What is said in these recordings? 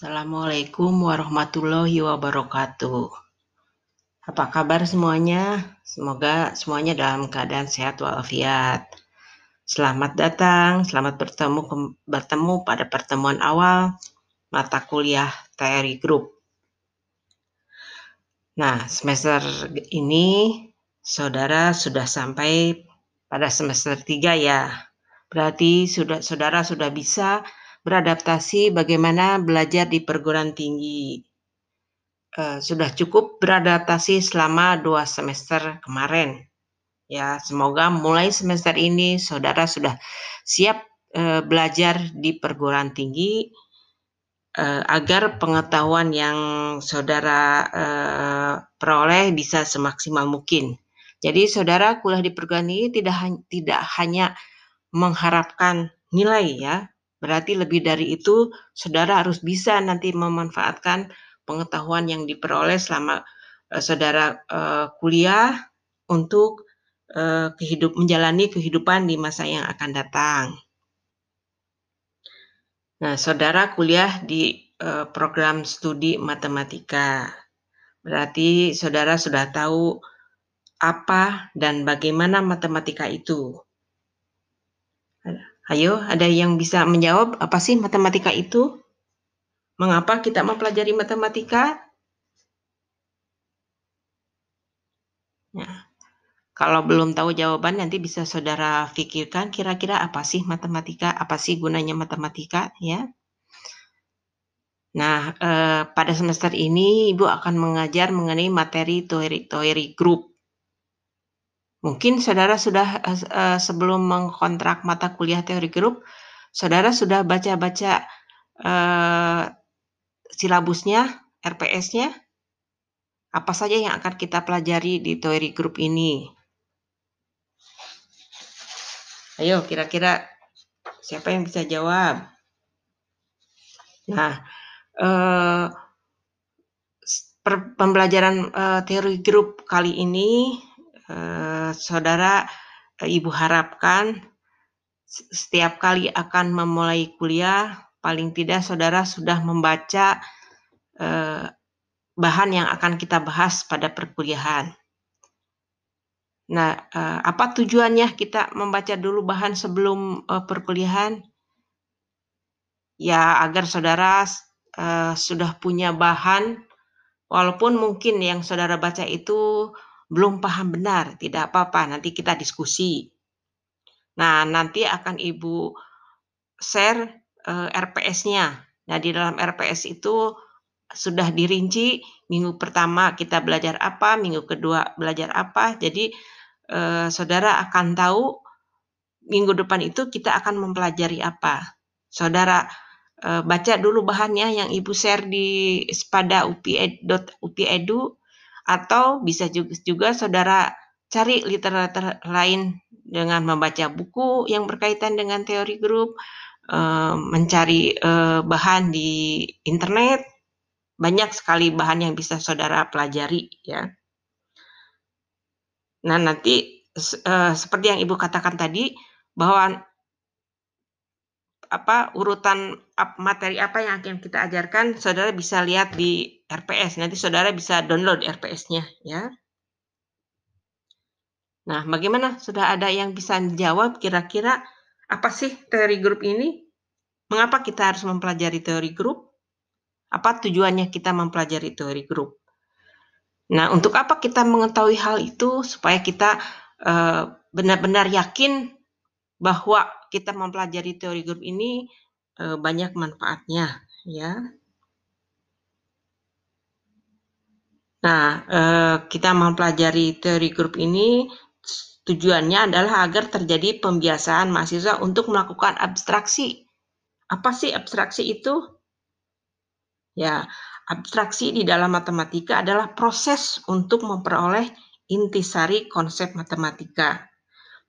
Assalamualaikum warahmatullahi wabarakatuh. Apa kabar semuanya? Semoga semuanya dalam keadaan sehat walafiat. Selamat datang, selamat bertemu bertemu pada pertemuan awal mata kuliah teori grup. Nah, semester ini saudara sudah sampai pada semester 3 ya. Berarti sudah saudara sudah bisa beradaptasi bagaimana belajar di perguruan tinggi. Uh, sudah cukup beradaptasi selama dua semester kemarin. Ya, semoga mulai semester ini saudara sudah siap uh, belajar di perguruan tinggi uh, agar pengetahuan yang saudara peroleh bisa semaksimal mungkin. Jadi saudara kuliah di perguruan tinggi tidak tidak hanya mengharapkan nilai ya, Berarti lebih dari itu, saudara harus bisa nanti memanfaatkan pengetahuan yang diperoleh selama uh, saudara uh, kuliah untuk uh, kehidup menjalani kehidupan di masa yang akan datang. Nah, saudara kuliah di program studi matematika. Berarti saudara sudah tahu apa dan bagaimana matematika itu. Ayo, ada yang bisa menjawab apa sih matematika itu? Mengapa kita mempelajari matematika? Ya. Kalau belum tahu jawaban, nanti bisa saudara pikirkan kira-kira apa sih matematika, apa sih gunanya matematika, ya. Nah, eh, pada semester ini Ibu akan mengajar mengenai materi teori teori grup. Mungkin saudara sudah uh, sebelum mengkontrak mata kuliah teori grup, saudara sudah baca-baca uh, silabusnya, RPS-nya, apa saja yang akan kita pelajari di teori grup ini. Ayo, kira-kira siapa yang bisa jawab? Nah, uh, pembelajaran uh, teori grup kali ini Eh, saudara eh, ibu harapkan setiap kali akan memulai kuliah paling tidak saudara sudah membaca eh, bahan yang akan kita bahas pada perkuliahan. Nah, apa tujuannya kita membaca dulu bahan sebelum perkuliahan? Ya, agar saudara sudah punya bahan, walaupun mungkin yang saudara baca itu belum paham benar, tidak apa-apa, nanti kita diskusi. Nah, nanti akan Ibu share uh, eh, RPS-nya. Nah, di dalam RPS itu sudah dirinci minggu pertama kita belajar apa, minggu kedua belajar apa. Jadi uh, saudara akan tahu minggu depan itu kita akan mempelajari apa. Saudara uh, baca dulu bahannya yang Ibu share di pada upi.upi.edu atau bisa juga, juga saudara cari literatur lain dengan membaca buku yang berkaitan dengan teori grup, eh, mencari eh, bahan di internet, banyak sekali bahan yang bisa saudara pelajari ya. Nah nanti eh, seperti yang ibu katakan tadi bahwa apa urutan materi apa yang akan kita ajarkan, saudara bisa lihat di RPS. Nanti saudara bisa download RPS-nya ya. Nah, bagaimana? Sudah ada yang bisa jawab kira-kira apa sih teori grup ini? Mengapa kita harus mempelajari teori grup? Apa tujuannya kita mempelajari teori grup? Nah, untuk apa kita mengetahui hal itu supaya kita eh, benar-benar uh, yakin bahwa kita mempelajari teori grup ini uh, banyak manfaatnya, ya. Nah, uh, kita mempelajari teori grup ini tujuannya adalah agar terjadi pembiasaan mahasiswa untuk melakukan abstraksi. Apa sih abstraksi itu? Ya, abstraksi di dalam matematika adalah proses untuk memperoleh intisari konsep matematika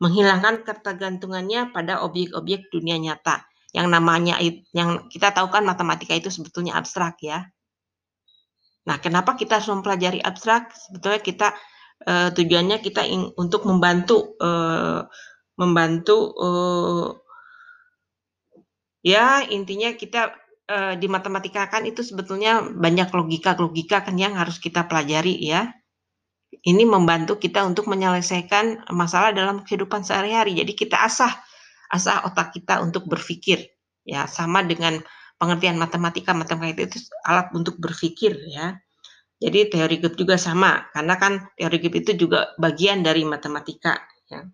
menghilangkan ketergantungannya pada objek-objek dunia nyata. Yang namanya yang kita tahu kan matematika itu sebetulnya abstrak ya. Nah, kenapa kita harus mempelajari abstrak? Sebetulnya kita uh, tujuannya kita ing, untuk membantu uh, membantu uh, ya intinya kita uh, di matematika kan itu sebetulnya banyak logika-logika kan yang harus kita pelajari ya. Ini membantu kita untuk menyelesaikan masalah dalam kehidupan sehari-hari. Jadi kita asah asah otak kita untuk berpikir ya sama dengan pengertian matematika matematika itu alat untuk berpikir ya jadi teori group juga sama karena kan teori group itu juga bagian dari matematika ya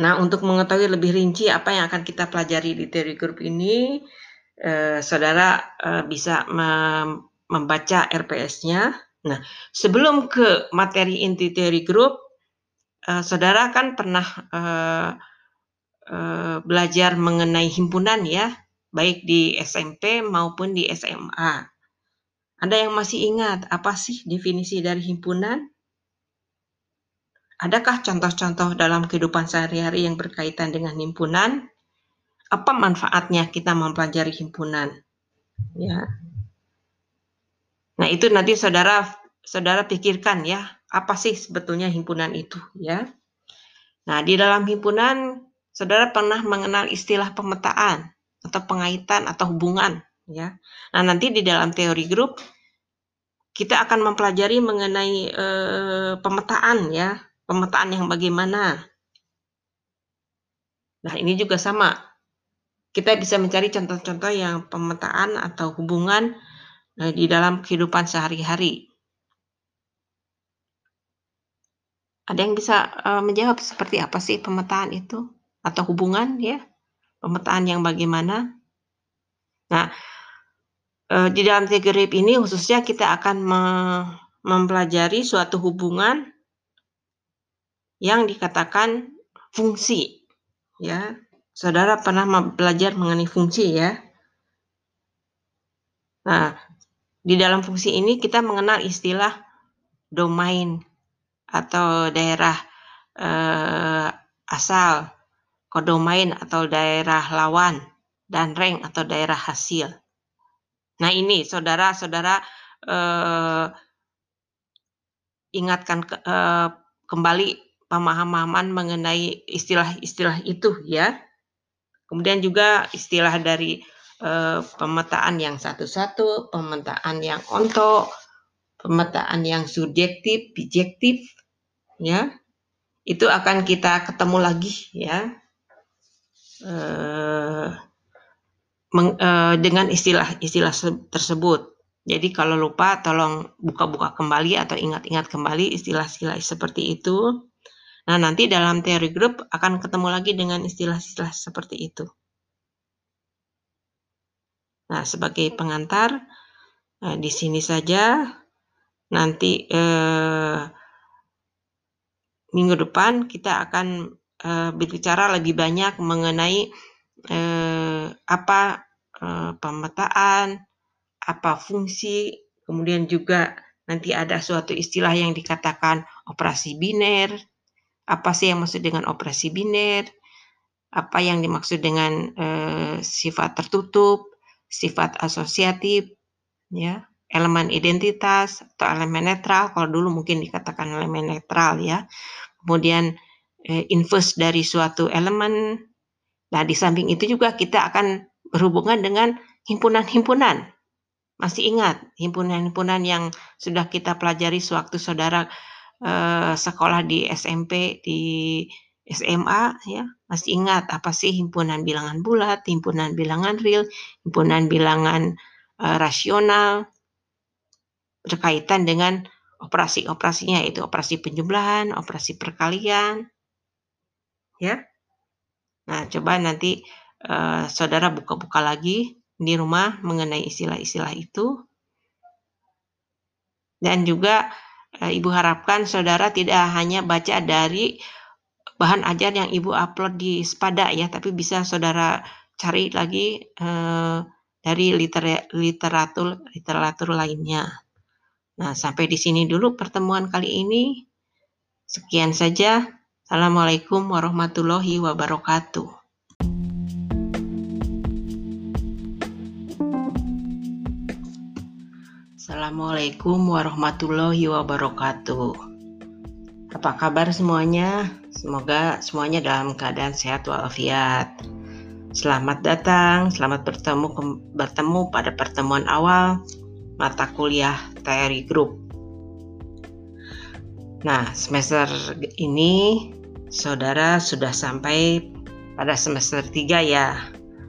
Nah, untuk mengetahui lebih rinci apa yang akan kita pelajari di teori group ini, eh, saudara eh, bisa mem membaca RPS-nya. Nah, sebelum ke materi inti teori group, eh, saudara kan pernah eh, eh, belajar mengenai himpunan ya, baik di SMP maupun di SMA. Ada yang masih ingat apa sih definisi dari himpunan? Adakah contoh-contoh dalam kehidupan sehari-hari yang berkaitan dengan himpunan? Apa manfaatnya kita mempelajari himpunan? Ya. Nah, itu nanti saudara saudara pikirkan ya, apa sih sebetulnya himpunan itu ya? Nah, di dalam himpunan saudara pernah mengenal istilah pemetaan atau pengaitan atau hubungan ya. Nah, nanti di dalam teori grup kita akan mempelajari mengenai e, pemetaan ya, pemetaan yang bagaimana. Nah, ini juga sama. Kita bisa mencari contoh-contoh yang pemetaan atau hubungan eh, di dalam kehidupan sehari-hari. Ada yang bisa uh, menjawab seperti apa sih pemetaan itu atau hubungan ya? Pemetaan yang bagaimana? Nah, uh, di dalam teori ini khususnya kita akan me mempelajari suatu hubungan yang dikatakan fungsi. Ya, saudara pernah belajar mengenai fungsi ya. Nah, di dalam fungsi ini kita mengenal istilah domain atau daerah eh, asal, kodomain atau daerah lawan, dan rank atau daerah hasil. Nah ini saudara-saudara eh, ingatkan ke, eh, kembali pemahaman mengenai istilah-istilah itu ya. Kemudian juga istilah dari uh, pemetaan yang satu-satu, pemetaan yang onto, pemetaan yang subjektif, bijektif, ya. Itu akan kita ketemu lagi ya. Uh, meng, uh, dengan istilah-istilah tersebut. Jadi kalau lupa tolong buka-buka kembali atau ingat-ingat kembali istilah-istilah seperti itu. Nah, nanti dalam teori grup akan ketemu lagi dengan istilah-istilah seperti itu. Nah, sebagai pengantar, nah, di sini saja. Nanti eh, minggu depan kita akan eh, berbicara lebih banyak mengenai eh, apa eh, pemetaan, apa fungsi, kemudian juga nanti ada suatu istilah yang dikatakan operasi biner, apa sih yang maksud dengan operasi biner, apa yang dimaksud dengan eh, sifat tertutup, sifat asosiatif, ya, elemen identitas atau elemen netral. Kalau dulu mungkin dikatakan elemen netral ya. Kemudian eh, inverse dari suatu elemen. Nah, di samping itu juga kita akan berhubungan dengan himpunan-himpunan. Masih ingat himpunan-himpunan yang sudah kita pelajari sewaktu saudara Eh, sekolah di SMP, di SMA ya, masih ingat apa sih himpunan bilangan bulat, himpunan bilangan real, himpunan bilangan uh, rasional berkaitan dengan operasi-operasinya yaitu operasi penjumlahan, operasi perkalian. Ya. Nah, coba nanti uh, saudara buka-buka lagi di rumah mengenai istilah-istilah itu. Dan juga Eh, Ibu harapkan saudara tidak hanya baca dari bahan ajar yang Ibu upload di Spada ya, tapi bisa saudara cari lagi eh, dari literatur literatur lainnya. Nah, sampai di sini dulu pertemuan kali ini. Sekian saja. Assalamualaikum warahmatullahi wabarakatuh. Assalamualaikum warahmatullahi wabarakatuh. Apa kabar semuanya? Semoga semuanya dalam keadaan sehat walafiat. Selamat datang, selamat bertemu bertemu pada pertemuan awal mata kuliah teori grup. Nah, semester ini saudara sudah sampai pada semester 3 ya.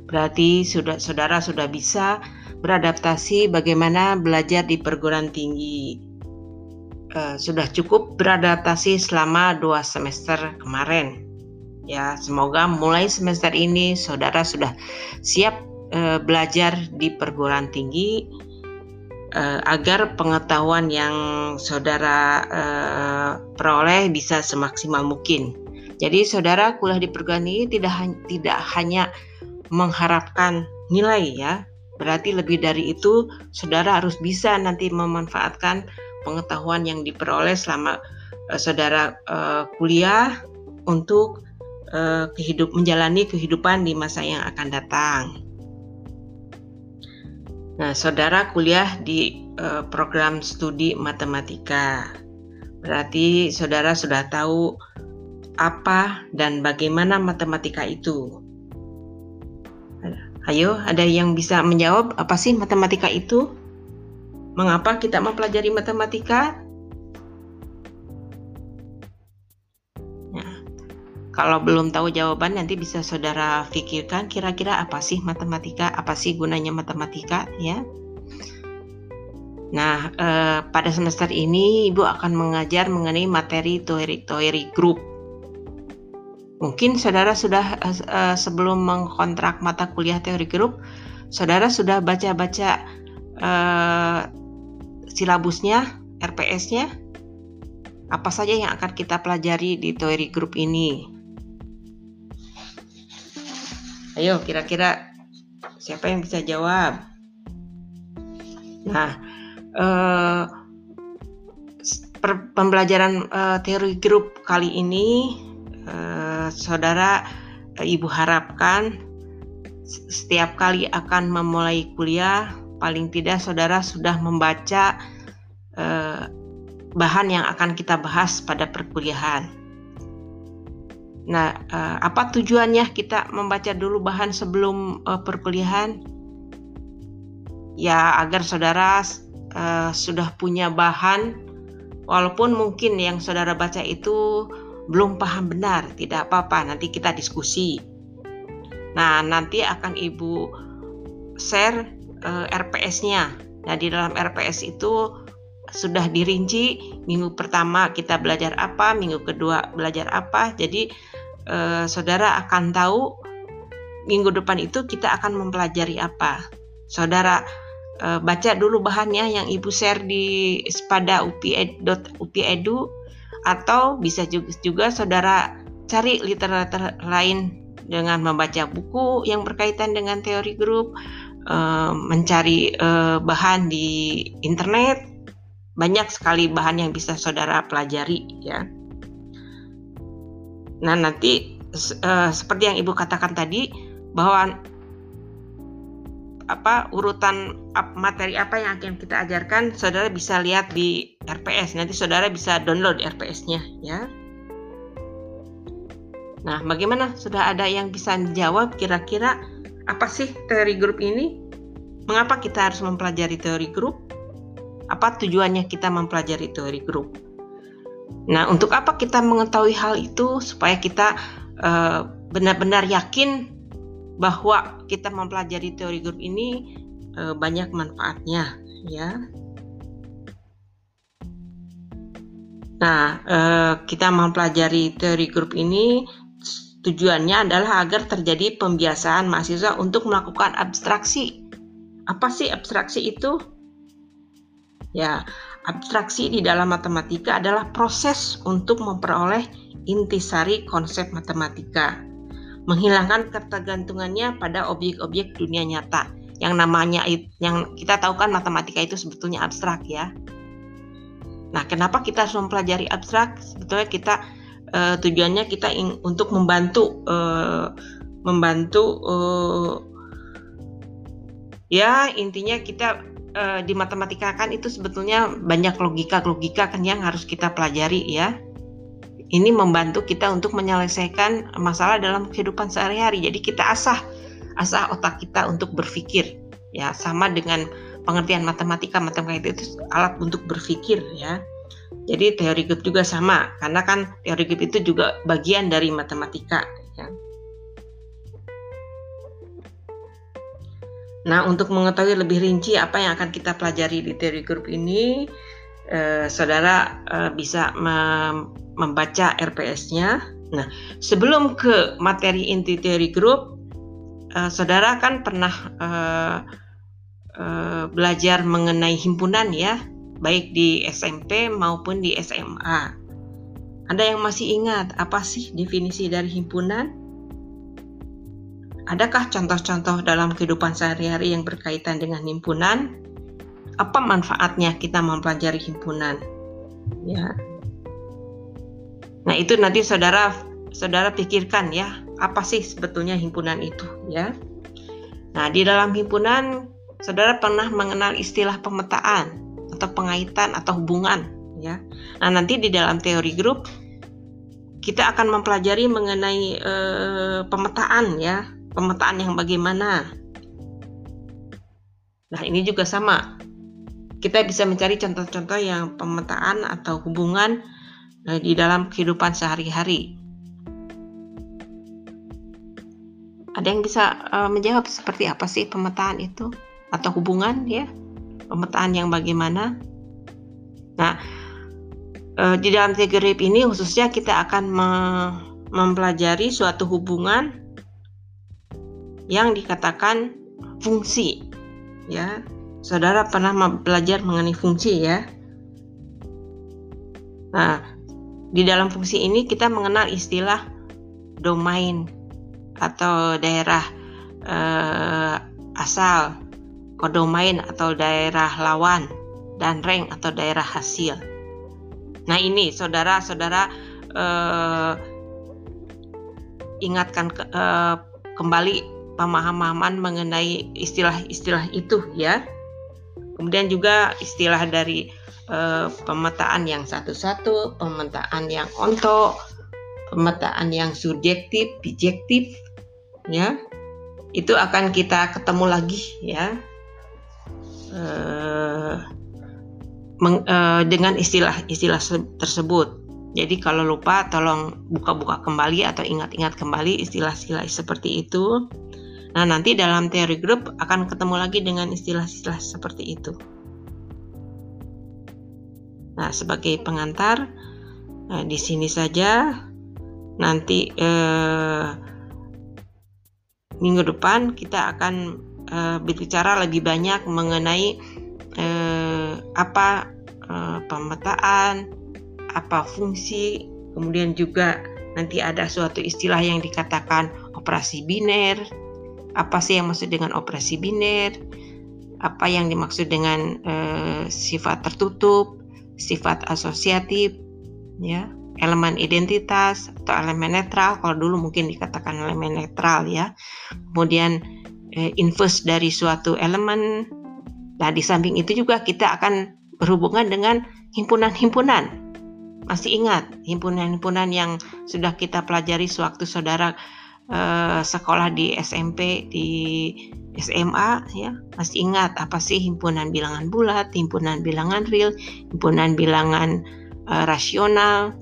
Berarti sudah saudara sudah bisa beradaptasi bagaimana belajar di perguruan tinggi. Uh, sudah cukup beradaptasi selama dua semester kemarin Ya, semoga mulai semester ini saudara sudah siap uh, belajar di perguruan tinggi uh, agar pengetahuan yang saudara peroleh bisa semaksimal mungkin. Jadi saudara kuliah di perguruan tinggi tidak tidak hanya mengharapkan nilai ya. Berarti lebih dari itu saudara harus bisa nanti memanfaatkan pengetahuan yang diperoleh selama uh, saudara uh, kuliah untuk uh, kehidup menjalani kehidupan di masa yang akan datang. Nah, saudara kuliah di uh, program studi matematika. Berarti saudara sudah tahu apa dan bagaimana matematika itu. Ayo, ada yang bisa menjawab apa sih matematika itu? Mengapa kita mempelajari matematika? Kalau belum tahu jawaban nanti bisa saudara pikirkan kira-kira apa sih matematika, apa sih gunanya matematika ya. Nah, eh, pada semester ini Ibu akan mengajar mengenai materi teori-teori grup. Mungkin saudara sudah eh, sebelum mengkontrak mata kuliah teori grup, saudara sudah baca-baca eh, silabusnya, RPS-nya, apa saja yang akan kita pelajari di teori grup ini. Ayo kira-kira siapa yang bisa jawab? Nah, per, pembelajaran eh, teori grup kali ini, saudara, eh, ibu harapkan setiap kali akan memulai kuliah, paling tidak saudara sudah membaca eh, bahan yang akan kita bahas pada perkuliahan. Nah, uh, apa tujuannya kita membaca dulu bahan sebelum perkuliahan? Ya, agar saudara sudah punya bahan, walaupun mungkin yang saudara baca itu belum paham benar, tidak apa-apa. Nanti kita diskusi. Nah, nanti akan ibu share uh, RPS-nya. Nah, di dalam RPS itu sudah dirinci minggu pertama kita belajar apa, minggu kedua belajar apa. Jadi eh, saudara akan tahu minggu depan itu kita akan mempelajari apa. Saudara eh, baca dulu bahannya yang Ibu share di pada upi.upi.edu atau bisa juga, juga saudara cari literatur lain dengan membaca buku yang berkaitan dengan teori grup, eh, mencari eh, bahan di internet, banyak sekali bahan yang bisa saudara pelajari ya. Nah, nanti uh, seperti yang Ibu katakan tadi bahwa apa urutan materi apa yang akan kita ajarkan saudara bisa lihat di RPS nanti saudara bisa download RPS-nya ya. Nah bagaimana? Sudah ada yang bisa jawab kira-kira apa sih teori grup ini? Mengapa kita harus mempelajari teori grup? Apa tujuannya kita mempelajari teori grup? Nah, untuk apa kita mengetahui hal itu supaya kita eh, benar-benar yakin bahwa kita mempelajari teori grup ini uh, banyak manfaatnya, ya. Nah, uh, kita mempelajari teori grup ini tujuannya adalah agar terjadi pembiasaan mahasiswa untuk melakukan abstraksi. Apa sih abstraksi itu? Ya, abstraksi di dalam matematika adalah proses untuk memperoleh intisari konsep matematika, menghilangkan ketergantungannya pada objek-objek dunia nyata. Yang namanya yang kita tahu kan matematika itu sebetulnya abstrak ya. Nah, kenapa kita harus mempelajari abstrak? Sebetulnya kita uh, tujuannya kita ing, untuk membantu uh, membantu uh, ya intinya kita uh, di matematika kan itu sebetulnya banyak logika-logika kan yang harus kita pelajari ya. Ini membantu kita untuk menyelesaikan masalah dalam kehidupan sehari-hari. Jadi kita asah asah otak kita untuk berpikir ya sama dengan pengertian matematika matematika itu alat untuk berpikir ya jadi teori grup juga sama karena kan teori grup itu juga bagian dari matematika ya. Nah, untuk mengetahui lebih rinci apa yang akan kita pelajari di teori grup ini, eh, saudara eh, bisa mem membaca RPS-nya. Nah, sebelum ke materi inti teori grup, eh, saudara kan pernah eh, eh, belajar mengenai himpunan ya baik di SMP maupun di SMA. Ada yang masih ingat apa sih definisi dari himpunan? Adakah contoh-contoh dalam kehidupan sehari-hari yang berkaitan dengan himpunan? Apa manfaatnya kita mempelajari himpunan? Ya. Nah, itu nanti saudara saudara pikirkan ya, apa sih sebetulnya himpunan itu, ya. Nah, di dalam himpunan saudara pernah mengenal istilah pemetaan atau pengaitan atau hubungan ya. Nah, nanti di dalam teori grup kita akan mempelajari mengenai e, pemetaan ya, pemetaan yang bagaimana. Nah, ini juga sama. Kita bisa mencari contoh-contoh yang pemetaan atau hubungan e, di dalam kehidupan sehari-hari. Ada yang bisa e, menjawab seperti apa sih pemetaan itu atau hubungan ya? pemetaan yang bagaimana. Nah, eh, di dalam teori ini khususnya kita akan mempelajari suatu hubungan yang dikatakan fungsi. Ya, saudara pernah belajar mengenai fungsi ya. Nah, di dalam fungsi ini kita mengenal istilah domain atau daerah eh, asal kodomain atau daerah lawan, dan rank atau daerah hasil. Nah ini saudara-saudara eh, ingatkan ke, eh, kembali pemahaman mengenai istilah-istilah itu ya. Kemudian juga istilah dari eh, pemetaan yang satu-satu, pemetaan yang onto, pemetaan yang subjektif, bijektif, ya. Itu akan kita ketemu lagi ya uh, meng, uh, dengan istilah-istilah tersebut. Jadi kalau lupa tolong buka-buka kembali atau ingat-ingat kembali istilah-istilah seperti itu. Nah, nanti dalam teori grup akan ketemu lagi dengan istilah-istilah seperti itu. Nah, sebagai pengantar nah, di sini saja nanti eh, minggu depan kita akan uh, berbicara lebih banyak mengenai uh, apa uh, pemetaan, apa fungsi, kemudian juga nanti ada suatu istilah yang dikatakan operasi biner. Apa sih yang maksud dengan operasi biner? Apa yang dimaksud dengan uh, sifat tertutup, sifat asosiatif, ya, elemen identitas atau elemen netral. Kalau dulu mungkin dikatakan elemen netral ya. Kemudian eh, inverse dari suatu elemen. Nah, di samping itu juga kita akan berhubungan dengan himpunan-himpunan. Masih ingat himpunan-himpunan yang sudah kita pelajari sewaktu saudara eh, sekolah di SMP, di SMA ya. Masih ingat apa sih himpunan bilangan bulat, himpunan bilangan real, himpunan bilangan eh, rasional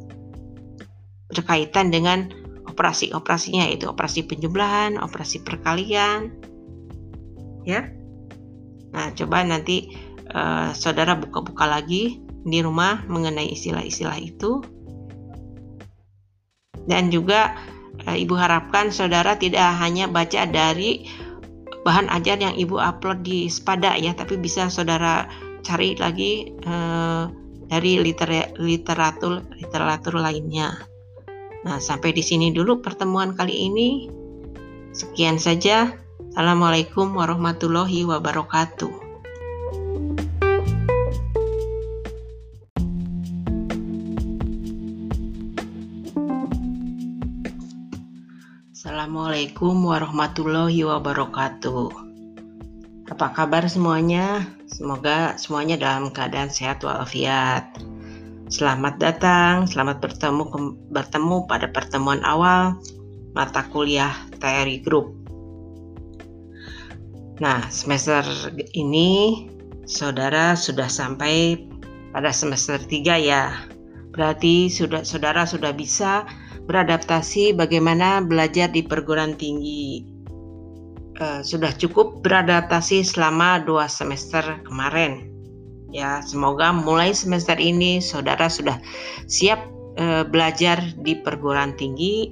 berkaitan dengan operasi-operasinya yaitu operasi penjumlahan, operasi perkalian, ya. Nah, coba nanti uh, saudara buka-buka lagi di rumah mengenai istilah-istilah itu. Dan juga uh, Ibu harapkan saudara tidak hanya baca dari bahan ajar yang Ibu upload di Spada ya, tapi bisa saudara cari lagi uh, dari liter literatur literatur lainnya. Nah, sampai di sini dulu pertemuan kali ini. Sekian saja. Assalamualaikum warahmatullahi wabarakatuh. Assalamualaikum warahmatullahi wabarakatuh. Apa kabar semuanya? Semoga semuanya dalam keadaan sehat walafiat. Selamat datang, selamat bertemu bertemu pada pertemuan awal mata kuliah teori grup Nah, semester ini saudara sudah sampai pada semester 3 ya. Berarti sudah saudara sudah bisa beradaptasi bagaimana belajar di perguruan tinggi. Uh, sudah cukup beradaptasi selama dua semester kemarin. Ya, semoga mulai semester ini saudara sudah siap uh, belajar di perguruan tinggi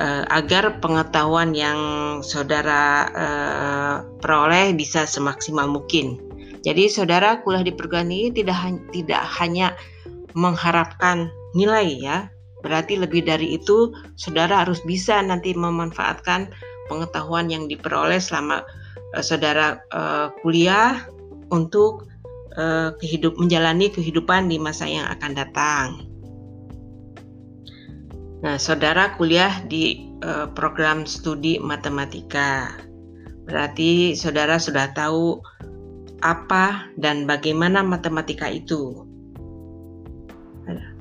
uh, agar pengetahuan yang saudara uh, peroleh bisa semaksimal mungkin. Jadi saudara kuliah di perguruan tinggi tidak tidak hanya mengharapkan nilai ya. Berarti lebih dari itu saudara harus bisa nanti memanfaatkan pengetahuan yang diperoleh selama uh, saudara uh, kuliah untuk uh, kehidup menjalani kehidupan di masa yang akan datang. Nah, saudara kuliah di uh, program studi matematika. Berarti saudara sudah tahu apa dan bagaimana matematika itu.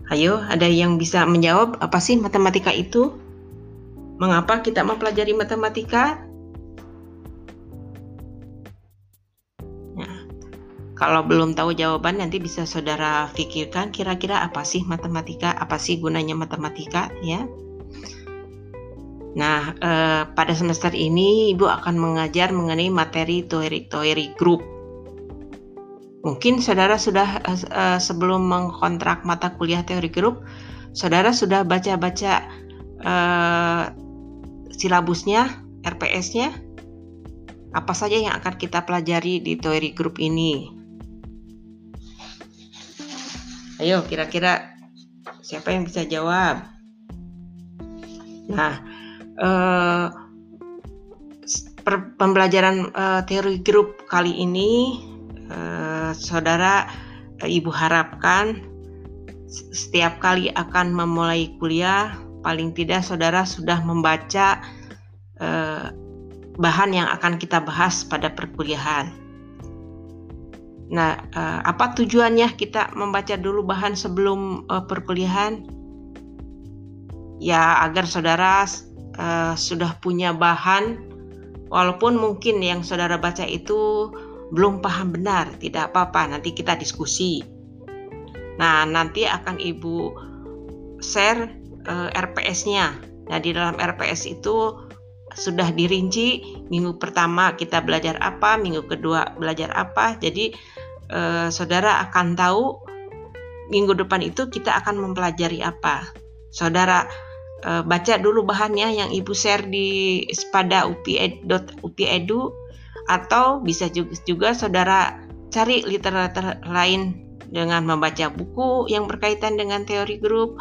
Ayo, ada yang bisa menjawab apa sih matematika itu? Mengapa kita mempelajari matematika? Kalau belum tahu jawaban nanti bisa saudara pikirkan kira-kira apa sih matematika, apa sih gunanya matematika ya. Nah, eh, pada semester ini Ibu akan mengajar mengenai materi teori-teori grup. Mungkin saudara sudah eh, sebelum mengkontrak mata kuliah teori grup, saudara sudah baca-baca eh, silabusnya, RPS-nya, apa saja yang akan kita pelajari di teori grup ini. Ayo kira-kira siapa yang bisa jawab? Nah, eh, pembelajaran eh, teori grup kali ini, eh, saudara, eh, ibu harapkan setiap kali akan memulai kuliah, paling tidak saudara sudah membaca eh, bahan yang akan kita bahas pada perkuliahan. Nah, uh, apa tujuannya kita membaca dulu bahan sebelum uh, perkuliahan? Ya, agar saudara uh, sudah punya bahan, walaupun mungkin yang saudara baca itu belum paham benar, tidak apa-apa. Nanti kita diskusi. Nah, nanti akan ibu share uh, RPS-nya. Nah, di dalam RPS itu sudah dirinci minggu pertama kita belajar apa, minggu kedua belajar apa. Jadi eh, saudara akan tahu minggu depan itu kita akan mempelajari apa. Saudara eh, baca dulu bahannya yang Ibu share di pada upi.upi.edu atau bisa juga, juga saudara cari literatur lain dengan membaca buku yang berkaitan dengan teori grup,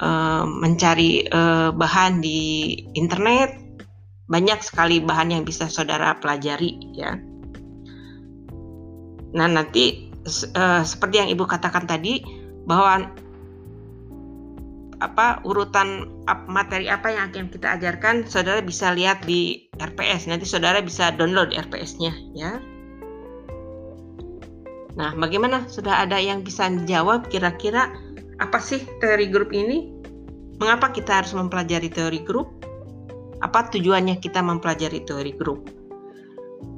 eh, mencari eh, bahan di internet, banyak sekali bahan yang bisa saudara pelajari ya. Nah, nanti uh, seperti yang Ibu katakan tadi bahwa apa urutan materi apa yang akan kita ajarkan saudara bisa lihat di RPS nanti saudara bisa download RPS-nya ya. Nah bagaimana? Sudah ada yang bisa dijawab kira-kira? Apa sih teori grup ini? Mengapa kita harus mempelajari teori grup? Apa tujuannya kita mempelajari teori grup?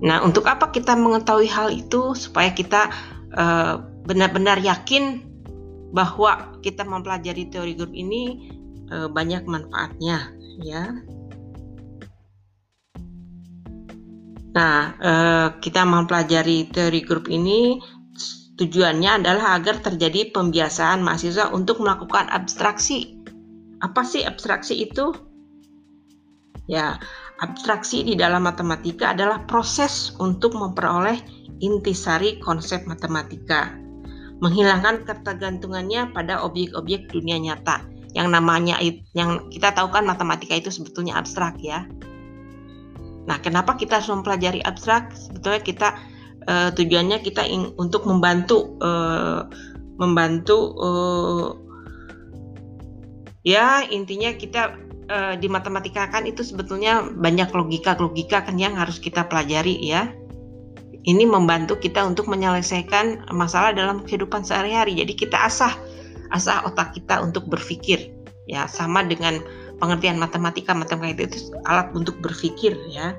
Nah, untuk apa kita mengetahui hal itu supaya kita eh, benar-benar yakin bahwa kita mempelajari teori grup ini uh, banyak manfaatnya, ya. Nah, uh, kita mempelajari teori grup ini tujuannya adalah agar terjadi pembiasaan mahasiswa untuk melakukan abstraksi. Apa sih abstraksi itu? Ya, abstraksi di dalam matematika adalah proses untuk memperoleh intisari konsep matematika, menghilangkan ketergantungannya pada objek-objek dunia nyata. Yang namanya yang kita tahu kan matematika itu sebetulnya abstrak ya. Nah, kenapa kita harus mempelajari abstrak? Sebetulnya kita uh, tujuannya kita ing, untuk membantu uh, membantu uh, ya intinya kita uh, di matematika kan itu sebetulnya banyak logika-logika kan yang harus kita pelajari ya. Ini membantu kita untuk menyelesaikan masalah dalam kehidupan sehari-hari. Jadi kita asah asah otak kita untuk berpikir ya sama dengan pengertian matematika matematika itu alat untuk berpikir ya.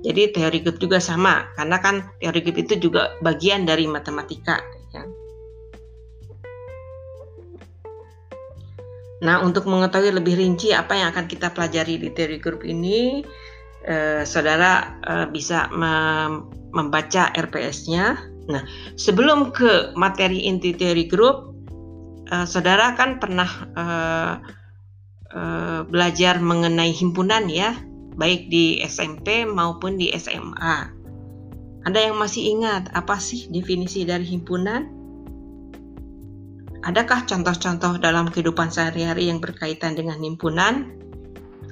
Jadi teori grup juga sama, karena kan teori grup itu juga bagian dari matematika. Ya. Nah, untuk mengetahui lebih rinci apa yang akan kita pelajari di teori grup ini, eh, saudara eh, bisa mem membaca RPS-nya. Nah, sebelum ke materi inti teori grup, eh, saudara kan pernah eh, eh, belajar mengenai himpunan ya baik di SMP maupun di SMA. Ada yang masih ingat apa sih definisi dari himpunan? Adakah contoh-contoh dalam kehidupan sehari-hari yang berkaitan dengan himpunan?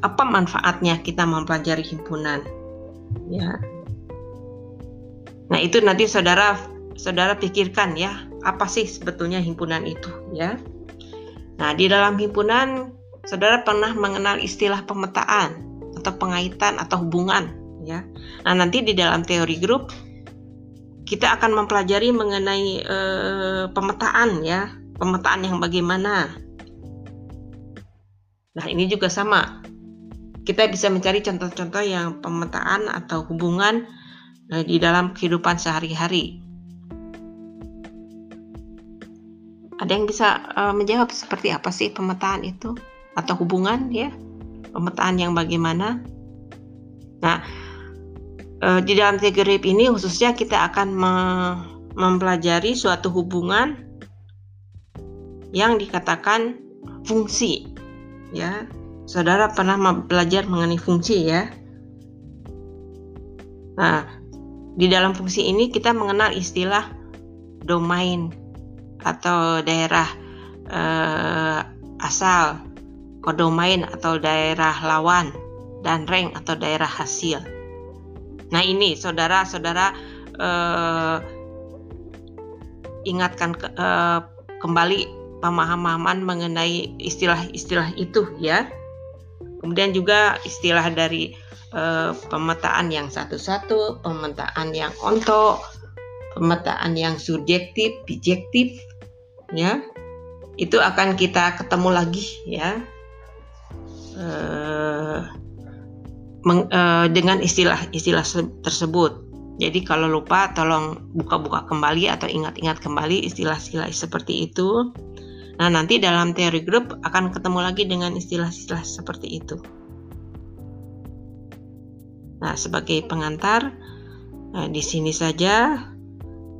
Apa manfaatnya kita mempelajari himpunan? Ya. Nah, itu nanti saudara saudara pikirkan ya, apa sih sebetulnya himpunan itu, ya. Nah, di dalam himpunan saudara pernah mengenal istilah pemetaan atau pengaitan atau hubungan ya. Nah, nanti di dalam teori grup kita akan mempelajari mengenai e, pemetaan ya, pemetaan yang bagaimana. Nah, ini juga sama. Kita bisa mencari contoh-contoh yang pemetaan atau hubungan e, di dalam kehidupan sehari-hari. Ada yang bisa e, menjawab seperti apa sih pemetaan itu atau hubungan ya? pemetaan yang bagaimana. Nah, eh, di dalam grip ini khususnya kita akan mempelajari suatu hubungan yang dikatakan fungsi. Ya, saudara pernah belajar mengenai fungsi ya. Nah, di dalam fungsi ini kita mengenal istilah domain atau daerah eh, asal kodomain atau daerah lawan, dan rank atau daerah hasil. Nah ini saudara-saudara eh, ingatkan ke, eh, kembali pemahaman mengenai istilah-istilah itu ya. Kemudian juga istilah dari eh, pemetaan yang satu-satu, pemetaan yang onto, pemetaan yang subjektif, bijektif, ya. Itu akan kita ketemu lagi ya uh, meng, uh, dengan istilah-istilah tersebut. Jadi kalau lupa tolong buka-buka kembali atau ingat-ingat kembali istilah-istilah seperti itu. Nah, nanti dalam teori grup akan ketemu lagi dengan istilah-istilah seperti itu. Nah, sebagai pengantar nah, di sini saja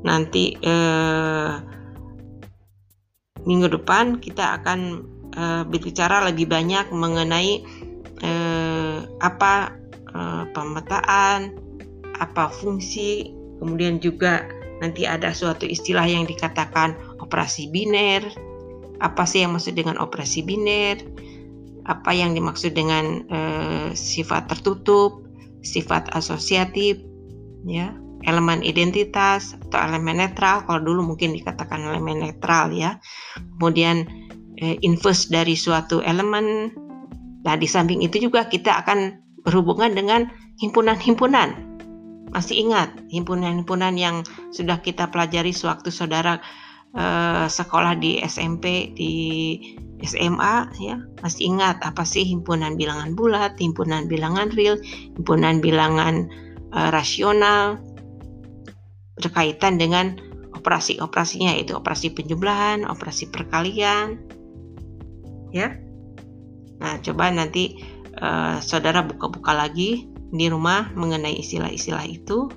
nanti eh, minggu depan kita akan uh, berbicara lebih banyak mengenai uh, apa uh, pemetaan, apa fungsi, kemudian juga nanti ada suatu istilah yang dikatakan operasi biner. Apa sih yang maksud dengan operasi biner? Apa yang dimaksud dengan uh, sifat tertutup, sifat asosiatif, ya, elemen identitas atau elemen netral. Kalau dulu mungkin dikatakan elemen netral ya. Kemudian eh, inverse dari suatu elemen. Nah, di samping itu juga kita akan berhubungan dengan himpunan-himpunan. Masih ingat himpunan-himpunan yang sudah kita pelajari sewaktu saudara eh, sekolah di SMP, di SMA ya. Masih ingat apa sih himpunan bilangan bulat, himpunan bilangan real, himpunan bilangan eh, rasional berkaitan dengan operasi-operasinya yaitu operasi penjumlahan, operasi perkalian, ya. Nah, coba nanti uh, saudara buka-buka lagi di rumah mengenai istilah-istilah itu.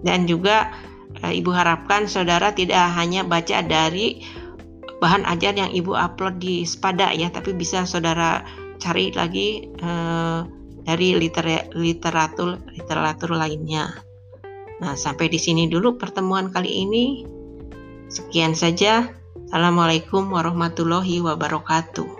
Dan juga uh, Ibu harapkan saudara tidak hanya baca dari bahan ajar yang Ibu upload di Spada ya, tapi bisa saudara cari lagi uh, dari liter literatur literatur lainnya. Nah, sampai di sini dulu pertemuan kali ini. Sekian saja. Assalamualaikum warahmatullahi wabarakatuh.